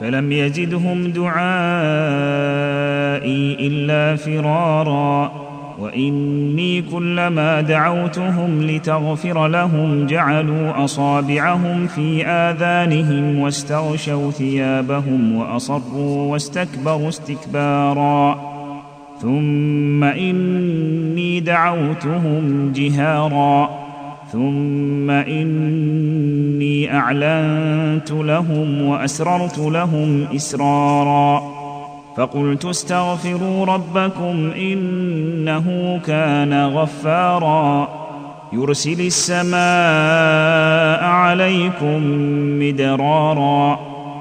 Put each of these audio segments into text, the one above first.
فلم يزدهم دعائي إلا فرارا. وإني كلما دعوتهم لتغفر لهم جعلوا أصابعهم في آذانهم واستغشوا ثيابهم وأصروا واستكبروا استكبارا. ثم إني دعوتهم جهارا. ثم إني أعلنت لهم وأسررت لهم إسرارا فقلت استغفروا ربكم إنه كان غفارا يرسل السماء عليكم مدرارا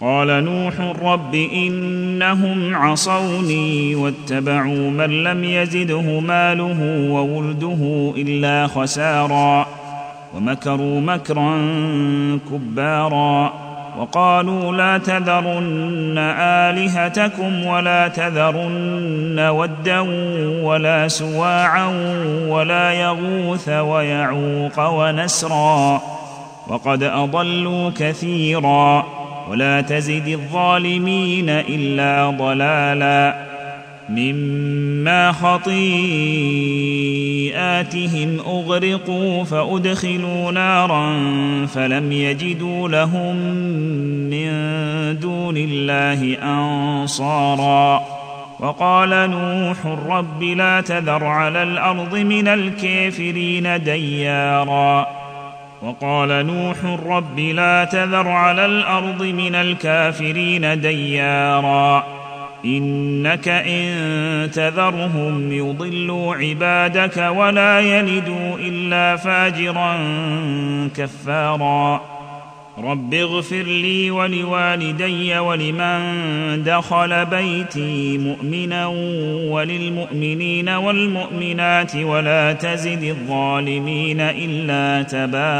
قال نوح رب إنهم عصوني واتبعوا من لم يزده ماله وولده إلا خسارا ومكروا مكرا كبارا وقالوا لا تذرن آلهتكم ولا تذرن ودا ولا سواعا ولا يغوث ويعوق ونسرا وقد أضلوا كثيرا ولا تزد الظالمين إلا ضلالا مما خطيئاتهم أغرقوا فأدخلوا نارا فلم يجدوا لهم من دون الله أنصارا وقال نوح رب لا تذر على الأرض من الكافرين ديارا وقال نوح رب لا تذر على الأرض من الكافرين ديارا. إنك إن تذرهم يضلوا عبادك ولا يلدوا إلا فاجرا كفارا. رب اغفر لي ولوالدي ولمن دخل بيتي مؤمنا وللمؤمنين والمؤمنات ولا تزد الظالمين إلا تبارا